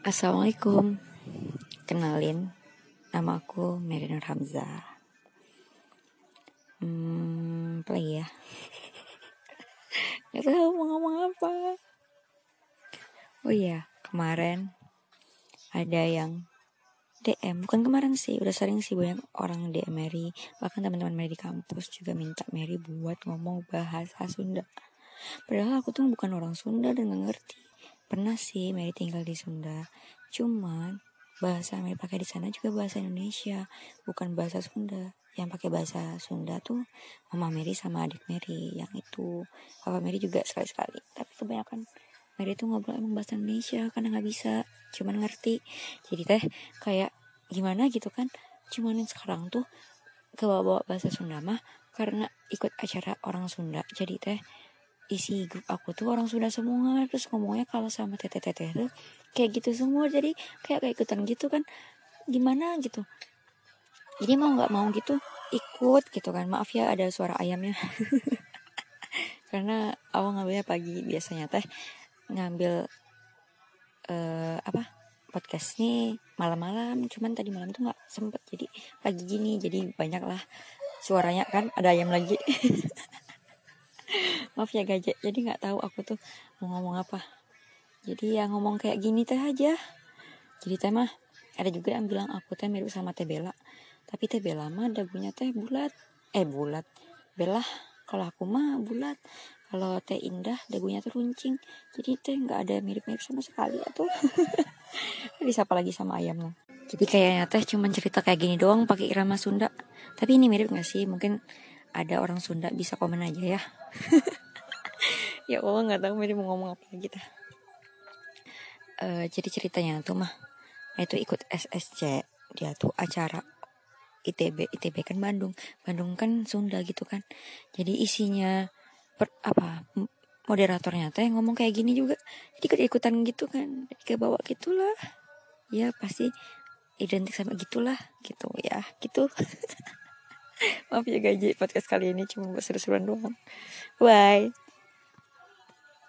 Assalamualaikum. Kenalin Nama aku Mary Nur Hamzah. Hmm, apa lagi ya? Gak tahu mau ngomong apa. Oh iya, kemarin Ada yang DM, bukan kemarin sih, udah sering sih banyak orang DM Mary. Bahkan teman-teman Mary di kampus juga minta Mary buat ngomong bahasa Sunda. Padahal aku tuh bukan orang Sunda dan gak ngerti Pernah sih Mary tinggal di Sunda. Cuman bahasa yang Mary pakai di sana juga bahasa Indonesia, bukan bahasa Sunda. Yang pakai bahasa Sunda tuh Mama Mary sama adik Mary yang itu. Papa Mary juga sekali-sekali. Tapi kebanyakan Mary tuh ngobrol emang bahasa Indonesia karena nggak bisa, cuman ngerti. Jadi teh kayak gimana gitu kan? Cuman sekarang tuh ke bawa bahasa Sunda mah karena ikut acara orang Sunda. Jadi teh isi grup aku tuh orang Sunda semua terus ngomongnya kalau sama teteh teteh tuh kayak gitu semua. Jadi kayak kayak ikutan gitu kan gimana gitu. Jadi mau nggak mau gitu ikut gitu kan. Maaf ya ada suara ayamnya. Karena awal ngambilnya pagi biasanya teh ngambil uh, apa podcast nih malam-malam. Cuman tadi malam tuh nggak sempet. Jadi pagi gini jadi banyak lah suaranya kan ada ayam lagi maaf ya gajah. Jadi nggak tahu aku tuh mau ngomong apa. Jadi ya ngomong kayak gini teh aja. Jadi teh mah ada juga yang bilang aku teh mirip sama teh Bella. Tapi teh Bella mah dagunya teh bulat. Eh bulat. Bella kalau aku mah bulat. Kalau teh indah dagunya tuh runcing. Jadi teh nggak ada mirip-mirip sama sekali atau disapa lagi sama ayamnya? Jadi kayaknya teh cuma cerita kayak gini doang pakai irama Sunda. Tapi ini mirip gak sih? Mungkin ada orang Sunda bisa komen aja ya. Ya Allah nggak tahu Mary mau ngomong apa lagi dah. Uh, jadi ceritanya tuh mah itu ikut SSC dia tuh acara ITB ITB kan Bandung. Bandung kan Sunda gitu kan. Jadi isinya per, apa moderatornya teh ngomong kayak gini juga. Jadi ikutan gitu kan jadi bawa gitulah. Ya pasti identik sama gitulah gitu ya gitu Maaf ya gaji podcast kali ini cuma buat seru-seruan doang. Bye.